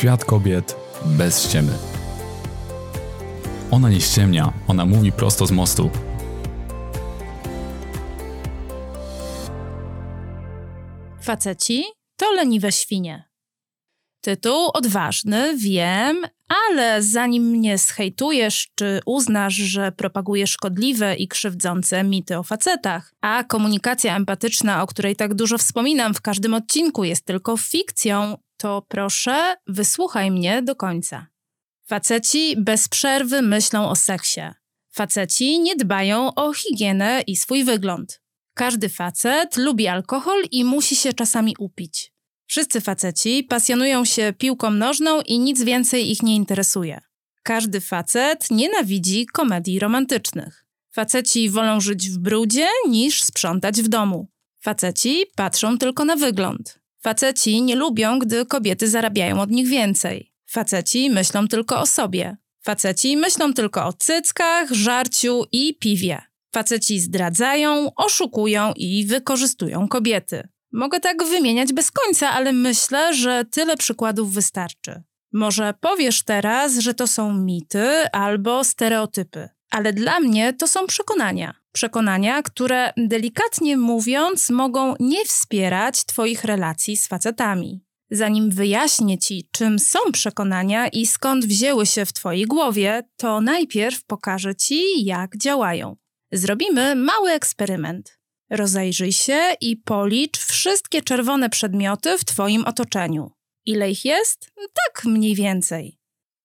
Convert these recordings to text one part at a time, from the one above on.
Świat kobiet bez ściemy. Ona nie ściemnia, ona mówi prosto z mostu. Faceci to leniwe świnie. Tytuł odważny, wiem, ale zanim mnie zhejtujesz czy uznasz, że propaguję szkodliwe i krzywdzące mity o facetach, a komunikacja empatyczna, o której tak dużo wspominam w każdym odcinku, jest tylko fikcją, to proszę, wysłuchaj mnie do końca. Faceci bez przerwy myślą o seksie. Faceci nie dbają o higienę i swój wygląd. Każdy facet lubi alkohol i musi się czasami upić. Wszyscy faceci pasjonują się piłką nożną i nic więcej ich nie interesuje. Każdy facet nienawidzi komedii romantycznych. Faceci wolą żyć w brudzie niż sprzątać w domu. Faceci patrzą tylko na wygląd. Faceci nie lubią, gdy kobiety zarabiają od nich więcej. Faceci myślą tylko o sobie. Faceci myślą tylko o cyckach, żarciu i piwie. Faceci zdradzają, oszukują i wykorzystują kobiety. Mogę tak wymieniać bez końca, ale myślę, że tyle przykładów wystarczy. Może powiesz teraz, że to są mity albo stereotypy, ale dla mnie to są przekonania. Przekonania, które delikatnie mówiąc mogą nie wspierać Twoich relacji z facetami. Zanim wyjaśnię Ci, czym są przekonania i skąd wzięły się w Twojej głowie, to najpierw pokażę Ci, jak działają. Zrobimy mały eksperyment. Rozejrzyj się i policz wszystkie czerwone przedmioty w Twoim otoczeniu. Ile ich jest? Tak mniej więcej.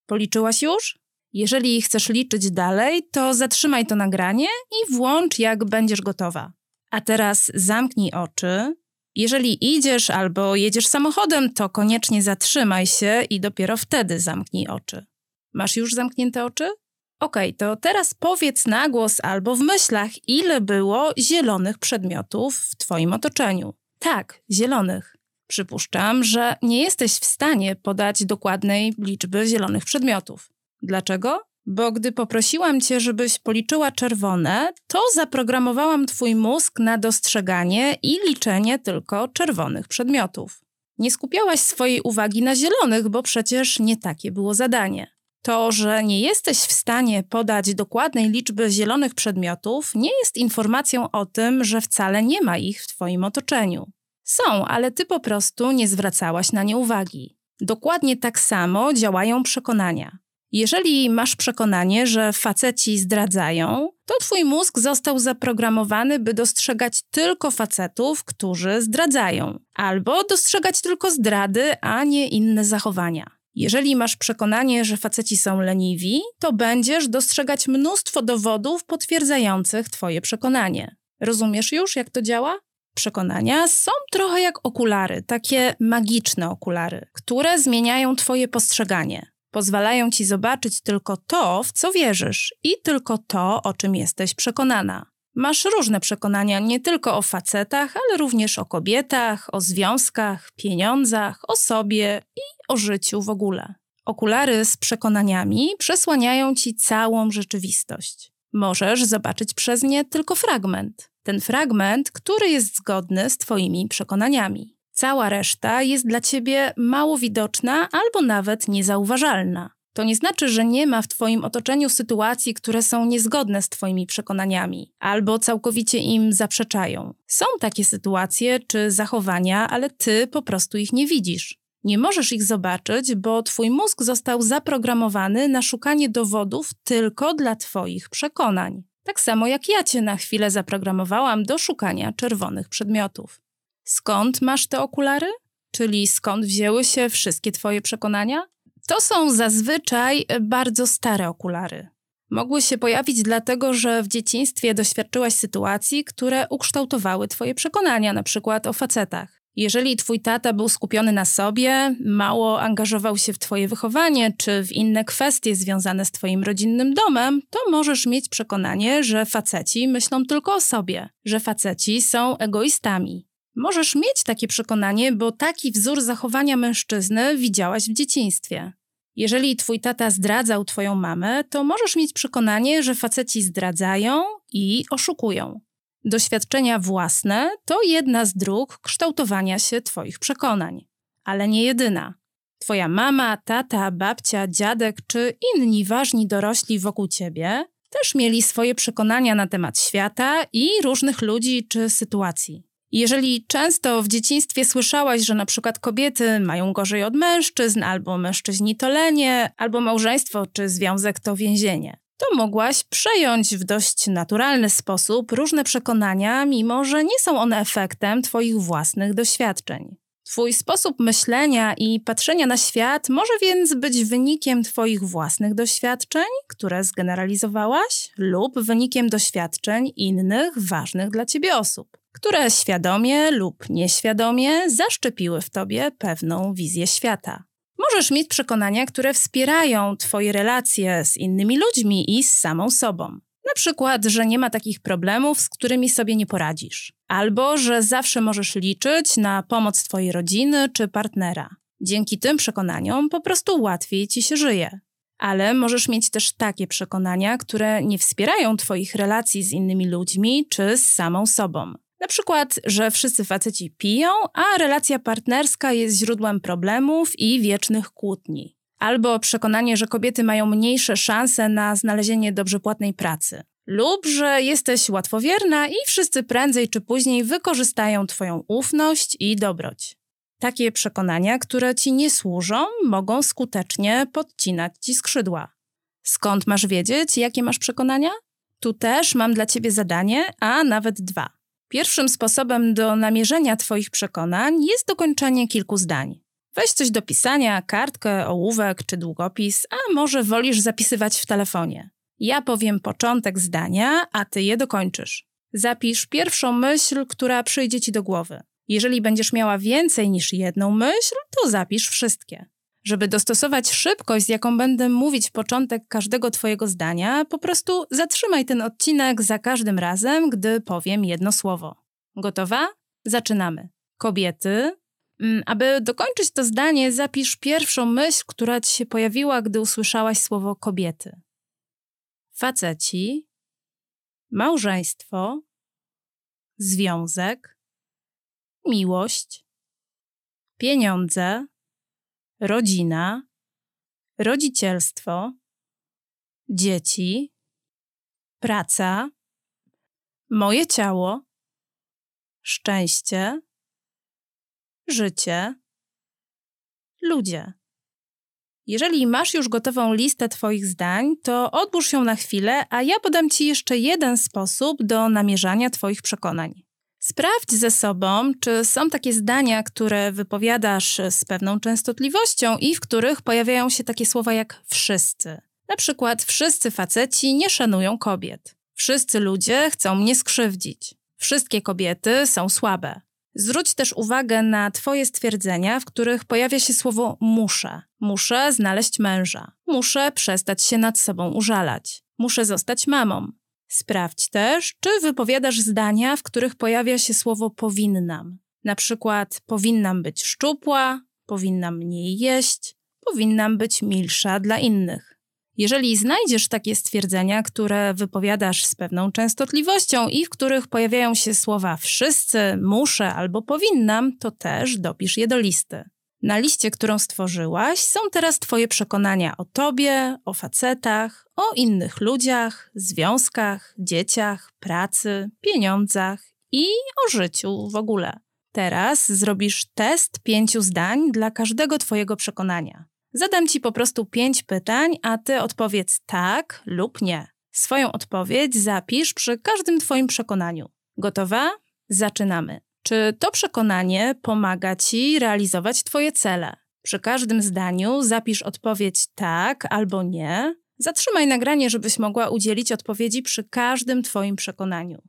Policzyłaś już? Jeżeli chcesz liczyć dalej, to zatrzymaj to nagranie i włącz, jak będziesz gotowa. A teraz zamknij oczy. Jeżeli idziesz albo jedziesz samochodem, to koniecznie zatrzymaj się i dopiero wtedy zamknij oczy. Masz już zamknięte oczy? Okay, to teraz powiedz na głos albo w myślach, ile było zielonych przedmiotów w Twoim otoczeniu. Tak, zielonych. Przypuszczam, że nie jesteś w stanie podać dokładnej liczby zielonych przedmiotów. Dlaczego? Bo gdy poprosiłam cię, żebyś policzyła czerwone, to zaprogramowałam twój mózg na dostrzeganie i liczenie tylko czerwonych przedmiotów. Nie skupiałaś swojej uwagi na zielonych, bo przecież nie takie było zadanie. To, że nie jesteś w stanie podać dokładnej liczby zielonych przedmiotów, nie jest informacją o tym, że wcale nie ma ich w Twoim otoczeniu. Są, ale Ty po prostu nie zwracałaś na nie uwagi. Dokładnie tak samo działają przekonania. Jeżeli masz przekonanie, że faceci zdradzają, to twój mózg został zaprogramowany, by dostrzegać tylko facetów, którzy zdradzają, albo dostrzegać tylko zdrady, a nie inne zachowania. Jeżeli masz przekonanie, że faceci są leniwi, to będziesz dostrzegać mnóstwo dowodów potwierdzających Twoje przekonanie. Rozumiesz już, jak to działa? Przekonania są trochę jak okulary, takie magiczne okulary, które zmieniają Twoje postrzeganie. Pozwalają Ci zobaczyć tylko to, w co wierzysz i tylko to, o czym jesteś przekonana. Masz różne przekonania nie tylko o facetach, ale również o kobietach, o związkach, pieniądzach, o sobie i o życiu w ogóle. Okulary z przekonaniami przesłaniają ci całą rzeczywistość. Możesz zobaczyć przez nie tylko fragment. Ten fragment, który jest zgodny z Twoimi przekonaniami. Cała reszta jest dla Ciebie mało widoczna albo nawet niezauważalna. To nie znaczy, że nie ma w Twoim otoczeniu sytuacji, które są niezgodne z Twoimi przekonaniami albo całkowicie im zaprzeczają. Są takie sytuacje czy zachowania, ale Ty po prostu ich nie widzisz. Nie możesz ich zobaczyć, bo Twój mózg został zaprogramowany na szukanie dowodów tylko dla Twoich przekonań. Tak samo jak ja Cię na chwilę zaprogramowałam do szukania czerwonych przedmiotów. Skąd masz te okulary? Czyli skąd wzięły się wszystkie Twoje przekonania? To są zazwyczaj bardzo stare okulary. Mogły się pojawić dlatego, że w dzieciństwie doświadczyłaś sytuacji, które ukształtowały Twoje przekonania, na przykład o facetach. Jeżeli Twój tata był skupiony na sobie, mało angażował się w Twoje wychowanie czy w inne kwestie związane z Twoim rodzinnym domem, to możesz mieć przekonanie, że faceci myślą tylko o sobie, że faceci są egoistami. Możesz mieć takie przekonanie, bo taki wzór zachowania mężczyzny widziałaś w dzieciństwie. Jeżeli twój tata zdradzał twoją mamę, to możesz mieć przekonanie, że faceci zdradzają i oszukują. Doświadczenia własne to jedna z dróg kształtowania się twoich przekonań, ale nie jedyna. Twoja mama, tata, babcia, dziadek czy inni ważni dorośli wokół ciebie też mieli swoje przekonania na temat świata i różnych ludzi czy sytuacji. Jeżeli często w dzieciństwie słyszałaś, że na przykład kobiety mają gorzej od mężczyzn, albo mężczyźni to lenie, albo małżeństwo czy związek to więzienie, to mogłaś przejąć w dość naturalny sposób różne przekonania, mimo że nie są one efektem Twoich własnych doświadczeń. Twój sposób myślenia i patrzenia na świat może więc być wynikiem Twoich własnych doświadczeń, które zgeneralizowałaś, lub wynikiem doświadczeń innych ważnych dla Ciebie osób, które świadomie lub nieświadomie zaszczepiły w Tobie pewną wizję świata. Możesz mieć przekonania, które wspierają Twoje relacje z innymi ludźmi i z samą sobą. Na przykład, że nie ma takich problemów, z którymi sobie nie poradzisz, albo że zawsze możesz liczyć na pomoc Twojej rodziny czy partnera. Dzięki tym przekonaniom po prostu łatwiej ci się żyje. Ale możesz mieć też takie przekonania, które nie wspierają Twoich relacji z innymi ludźmi czy z samą sobą. Na przykład, że wszyscy faceci piją, a relacja partnerska jest źródłem problemów i wiecznych kłótni. Albo przekonanie, że kobiety mają mniejsze szanse na znalezienie dobrze płatnej pracy. Lub że jesteś łatwowierna i wszyscy prędzej czy później wykorzystają Twoją ufność i dobroć. Takie przekonania, które Ci nie służą, mogą skutecznie podcinać Ci skrzydła. Skąd masz wiedzieć, jakie masz przekonania? Tu też mam dla Ciebie zadanie, a nawet dwa. Pierwszym sposobem do namierzenia Twoich przekonań jest dokończenie kilku zdań. Weź coś do pisania, kartkę, ołówek czy długopis, a może wolisz zapisywać w telefonie. Ja powiem początek zdania, a ty je dokończysz. Zapisz pierwszą myśl, która przyjdzie ci do głowy. Jeżeli będziesz miała więcej niż jedną myśl, to zapisz wszystkie. Żeby dostosować szybkość, z jaką będę mówić początek każdego Twojego zdania, po prostu zatrzymaj ten odcinek za każdym razem, gdy powiem jedno słowo. Gotowa? Zaczynamy. Kobiety. Mm, aby dokończyć to zdanie, zapisz pierwszą myśl, która ci się pojawiła, gdy usłyszałaś słowo kobiety. Faceci, małżeństwo, związek, miłość, pieniądze, rodzina, rodzicielstwo, dzieci, praca, moje ciało, szczęście, życie, ludzie. Jeżeli masz już gotową listę Twoich zdań, to odłóż ją na chwilę, a ja podam Ci jeszcze jeden sposób do namierzania Twoich przekonań. Sprawdź ze sobą, czy są takie zdania, które wypowiadasz z pewną częstotliwością i w których pojawiają się takie słowa jak wszyscy. Na przykład wszyscy faceci nie szanują kobiet. Wszyscy ludzie chcą mnie skrzywdzić. Wszystkie kobiety są słabe. Zwróć też uwagę na Twoje stwierdzenia, w których pojawia się słowo muszę. Muszę znaleźć męża. Muszę przestać się nad sobą użalać. Muszę zostać mamą. Sprawdź też, czy wypowiadasz zdania, w których pojawia się słowo powinnam. Na przykład powinnam być szczupła, powinnam mniej jeść, powinnam być milsza dla innych. Jeżeli znajdziesz takie stwierdzenia, które wypowiadasz z pewną częstotliwością i w których pojawiają się słowa wszyscy, muszę albo powinnam, to też dopisz je do listy. Na liście, którą stworzyłaś, są teraz Twoje przekonania o Tobie, o facetach, o innych ludziach, związkach, dzieciach, pracy, pieniądzach i o życiu w ogóle. Teraz zrobisz test pięciu zdań dla każdego Twojego przekonania. Zadam Ci po prostu pięć pytań, a Ty odpowiedz tak lub nie. Swoją odpowiedź zapisz przy każdym Twoim przekonaniu. Gotowa? Zaczynamy. Czy to przekonanie pomaga ci realizować Twoje cele? Przy każdym zdaniu zapisz odpowiedź tak albo nie. Zatrzymaj nagranie, żebyś mogła udzielić odpowiedzi przy każdym Twoim przekonaniu.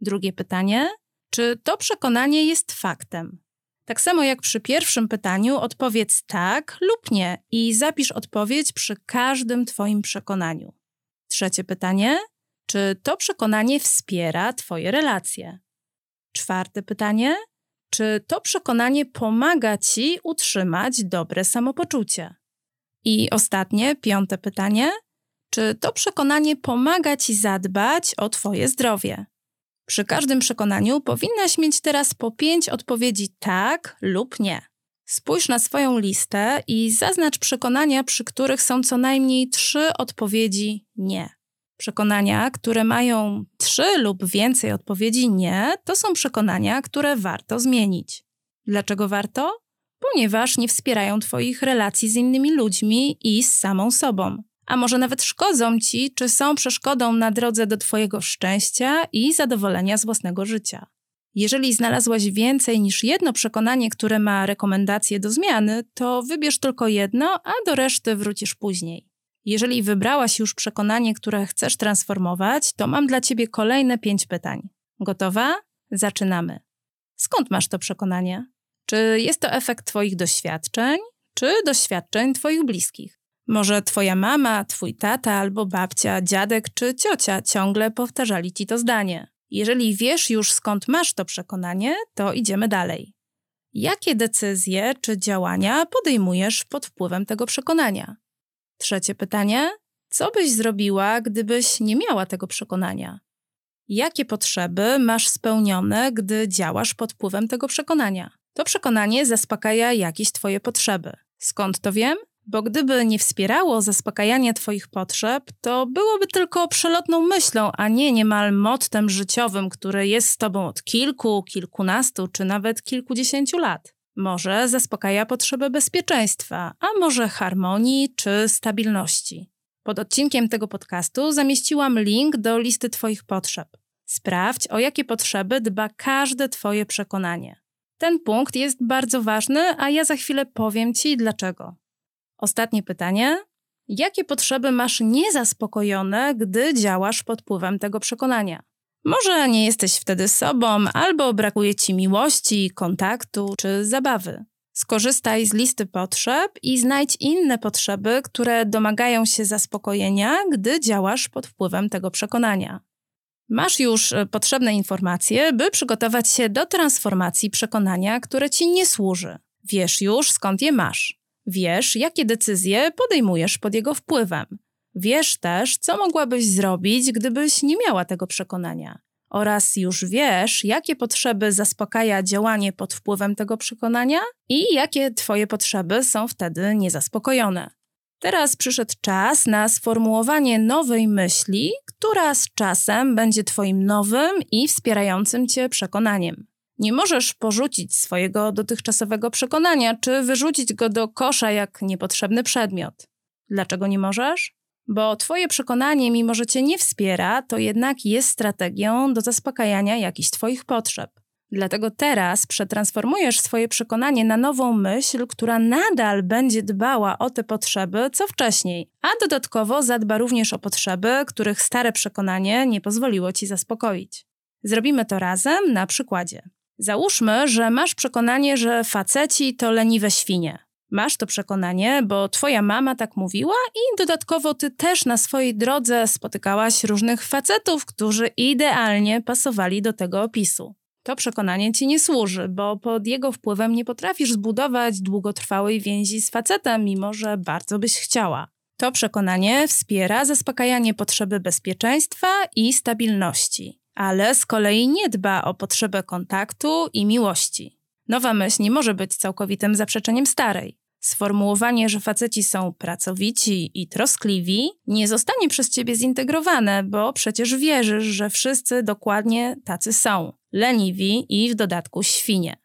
Drugie pytanie: czy to przekonanie jest faktem? Tak samo jak przy pierwszym pytaniu, odpowiedz tak lub nie i zapisz odpowiedź przy każdym Twoim przekonaniu. Trzecie pytanie: czy to przekonanie wspiera Twoje relacje? Czwarte pytanie: czy to przekonanie pomaga ci utrzymać dobre samopoczucie? I ostatnie, piąte pytanie: czy to przekonanie pomaga ci zadbać o Twoje zdrowie? Przy każdym przekonaniu powinnaś mieć teraz po pięć odpowiedzi tak lub nie. Spójrz na swoją listę i zaznacz przekonania, przy których są co najmniej trzy odpowiedzi nie. Przekonania, które mają trzy lub więcej odpowiedzi nie, to są przekonania, które warto zmienić. Dlaczego warto? Ponieważ nie wspierają Twoich relacji z innymi ludźmi i z samą sobą. A może nawet szkodzą Ci, czy są przeszkodą na drodze do Twojego szczęścia i zadowolenia z własnego życia. Jeżeli znalazłaś więcej niż jedno przekonanie, które ma rekomendacje do zmiany, to wybierz tylko jedno, a do reszty wrócisz później. Jeżeli wybrałaś już przekonanie, które chcesz transformować, to mam dla ciebie kolejne pięć pytań. Gotowa? Zaczynamy. Skąd masz to przekonanie? Czy jest to efekt Twoich doświadczeń, czy doświadczeń Twoich bliskich? Może Twoja mama, Twój tata albo babcia, dziadek czy ciocia ciągle powtarzali Ci to zdanie. Jeżeli wiesz już skąd masz to przekonanie, to idziemy dalej. Jakie decyzje czy działania podejmujesz pod wpływem tego przekonania? Trzecie pytanie: co byś zrobiła, gdybyś nie miała tego przekonania? Jakie potrzeby masz spełnione, gdy działasz pod wpływem tego przekonania? To przekonanie zaspokaja jakieś Twoje potrzeby. Skąd to wiem? Bo gdyby nie wspierało zaspokajania Twoich potrzeb, to byłoby tylko przelotną myślą, a nie niemal mottem życiowym, który jest z Tobą od kilku, kilkunastu czy nawet kilkudziesięciu lat. Może zaspokaja potrzebę bezpieczeństwa, a może harmonii czy stabilności. Pod odcinkiem tego podcastu zamieściłam link do listy Twoich potrzeb. Sprawdź, o jakie potrzeby dba każde Twoje przekonanie. Ten punkt jest bardzo ważny, a ja za chwilę powiem Ci dlaczego. Ostatnie pytanie. Jakie potrzeby masz niezaspokojone, gdy działasz pod wpływem tego przekonania? Może nie jesteś wtedy sobą, albo brakuje ci miłości, kontaktu czy zabawy. Skorzystaj z listy potrzeb i znajdź inne potrzeby, które domagają się zaspokojenia, gdy działasz pod wpływem tego przekonania. Masz już e, potrzebne informacje, by przygotować się do transformacji przekonania, które ci nie służy. Wiesz już, skąd je masz. Wiesz, jakie decyzje podejmujesz pod jego wpływem. Wiesz też, co mogłabyś zrobić, gdybyś nie miała tego przekonania. Oraz już wiesz, jakie potrzeby zaspokaja działanie pod wpływem tego przekonania i jakie Twoje potrzeby są wtedy niezaspokojone. Teraz przyszedł czas na sformułowanie nowej myśli, która z czasem będzie Twoim nowym i wspierającym Cię przekonaniem. Nie możesz porzucić swojego dotychczasowego przekonania, czy wyrzucić go do kosza jak niepotrzebny przedmiot. Dlaczego nie możesz? Bo Twoje przekonanie, mimo że Cię nie wspiera, to jednak jest strategią do zaspokajania jakichś Twoich potrzeb. Dlatego teraz przetransformujesz swoje przekonanie na nową myśl, która nadal będzie dbała o te potrzeby, co wcześniej, a dodatkowo zadba również o potrzeby, których stare przekonanie nie pozwoliło ci zaspokoić. Zrobimy to razem na przykładzie. Załóżmy, że masz przekonanie, że faceci to leniwe świnie. Masz to przekonanie, bo twoja mama tak mówiła i dodatkowo ty też na swojej drodze spotykałaś różnych facetów, którzy idealnie pasowali do tego opisu. To przekonanie ci nie służy, bo pod jego wpływem nie potrafisz zbudować długotrwałej więzi z facetem, mimo że bardzo byś chciała. To przekonanie wspiera zaspokajanie potrzeby bezpieczeństwa i stabilności, ale z kolei nie dba o potrzebę kontaktu i miłości. Nowa myśl nie może być całkowitym zaprzeczeniem starej. Sformułowanie, że faceci są pracowici i troskliwi, nie zostanie przez ciebie zintegrowane, bo przecież wierzysz, że wszyscy dokładnie tacy są leniwi i w dodatku świnie.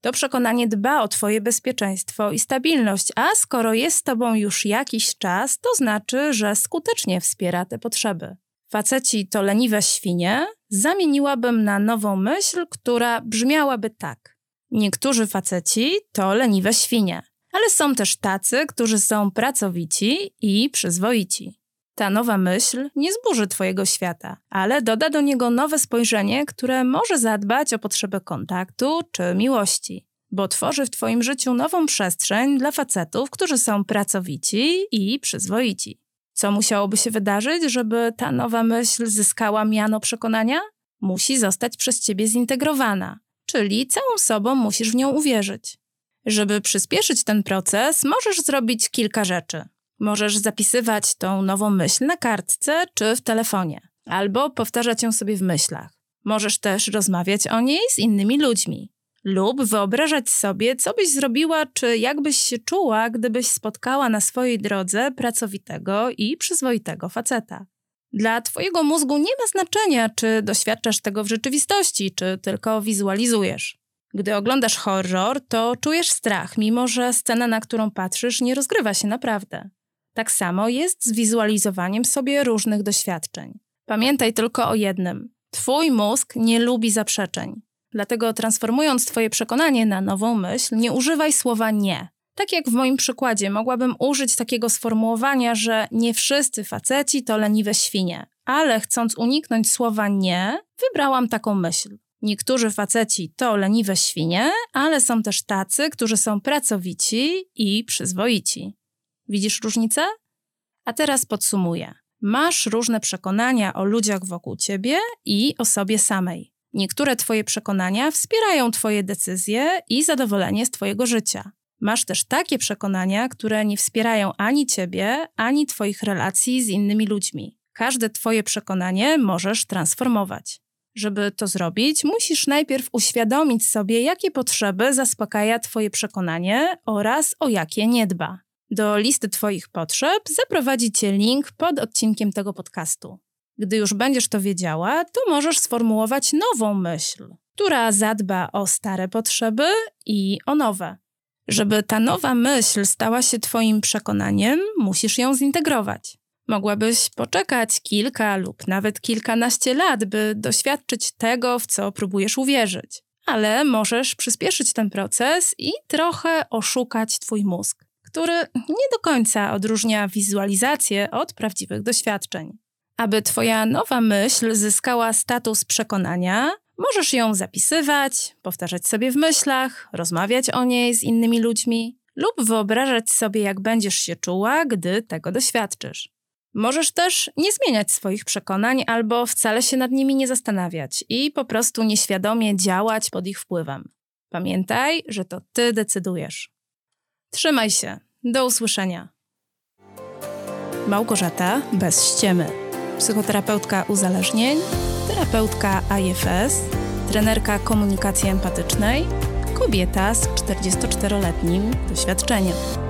To przekonanie dba o Twoje bezpieczeństwo i stabilność, a skoro jest z Tobą już jakiś czas, to znaczy, że skutecznie wspiera te potrzeby. Faceci to leniwe świnie zamieniłabym na nową myśl, która brzmiałaby tak. Niektórzy faceci to leniwe świnie, ale są też tacy, którzy są pracowici i przyzwoici. Ta nowa myśl nie zburzy Twojego świata, ale doda do niego nowe spojrzenie, które może zadbać o potrzebę kontaktu czy miłości, bo tworzy w Twoim życiu nową przestrzeń dla facetów, którzy są pracowici i przyzwoici. Co musiałoby się wydarzyć, żeby ta nowa myśl zyskała miano przekonania? Musi zostać przez Ciebie zintegrowana, czyli całą sobą musisz w nią uwierzyć. Żeby przyspieszyć ten proces, możesz zrobić kilka rzeczy. Możesz zapisywać tą nową myśl na kartce czy w telefonie, albo powtarzać ją sobie w myślach. Możesz też rozmawiać o niej z innymi ludźmi, Lub wyobrażać sobie, co byś zrobiła, czy jak byś się czuła, gdybyś spotkała na swojej drodze pracowitego i przyzwoitego faceta. Dla Twojego mózgu nie ma znaczenia, czy doświadczasz tego w rzeczywistości, czy tylko wizualizujesz. Gdy oglądasz horror, to czujesz strach, mimo że scena, na którą patrzysz, nie rozgrywa się naprawdę. Tak samo jest z wizualizowaniem sobie różnych doświadczeń. Pamiętaj tylko o jednym: Twój mózg nie lubi zaprzeczeń. Dlatego transformując Twoje przekonanie na nową myśl, nie używaj słowa nie. Tak jak w moim przykładzie, mogłabym użyć takiego sformułowania, że nie wszyscy faceci to leniwe świnie, ale chcąc uniknąć słowa nie, wybrałam taką myśl. Niektórzy faceci to leniwe świnie, ale są też tacy, którzy są pracowici i przyzwoici. Widzisz różnicę? A teraz podsumuję. Masz różne przekonania o ludziach wokół ciebie i o sobie samej. Niektóre Twoje przekonania wspierają Twoje decyzje i zadowolenie z Twojego życia. Masz też takie przekonania, które nie wspierają ani Ciebie, ani Twoich relacji z innymi ludźmi. Każde Twoje przekonanie możesz transformować. Żeby to zrobić, musisz najpierw uświadomić sobie, jakie potrzeby zaspokaja Twoje przekonanie oraz o jakie nie dba. Do listy Twoich potrzeb zaprowadzi Cię link pod odcinkiem tego podcastu. Gdy już będziesz to wiedziała, to możesz sformułować nową myśl, która zadba o stare potrzeby i o nowe. Żeby ta nowa myśl stała się Twoim przekonaniem, musisz ją zintegrować. Mogłabyś poczekać kilka lub nawet kilkanaście lat, by doświadczyć tego, w co próbujesz uwierzyć. Ale możesz przyspieszyć ten proces i trochę oszukać Twój mózg, który nie do końca odróżnia wizualizację od prawdziwych doświadczeń. Aby Twoja nowa myśl zyskała status przekonania, możesz ją zapisywać, powtarzać sobie w myślach, rozmawiać o niej z innymi ludźmi lub wyobrażać sobie, jak będziesz się czuła, gdy tego doświadczysz. Możesz też nie zmieniać swoich przekonań albo wcale się nad nimi nie zastanawiać i po prostu nieświadomie działać pod ich wpływem. Pamiętaj, że to ty decydujesz. Trzymaj się. Do usłyszenia. Małgorzata bez ściemy psychoterapeutka uzależnień, terapeutka IFS, trenerka komunikacji empatycznej, kobieta z 44-letnim doświadczeniem.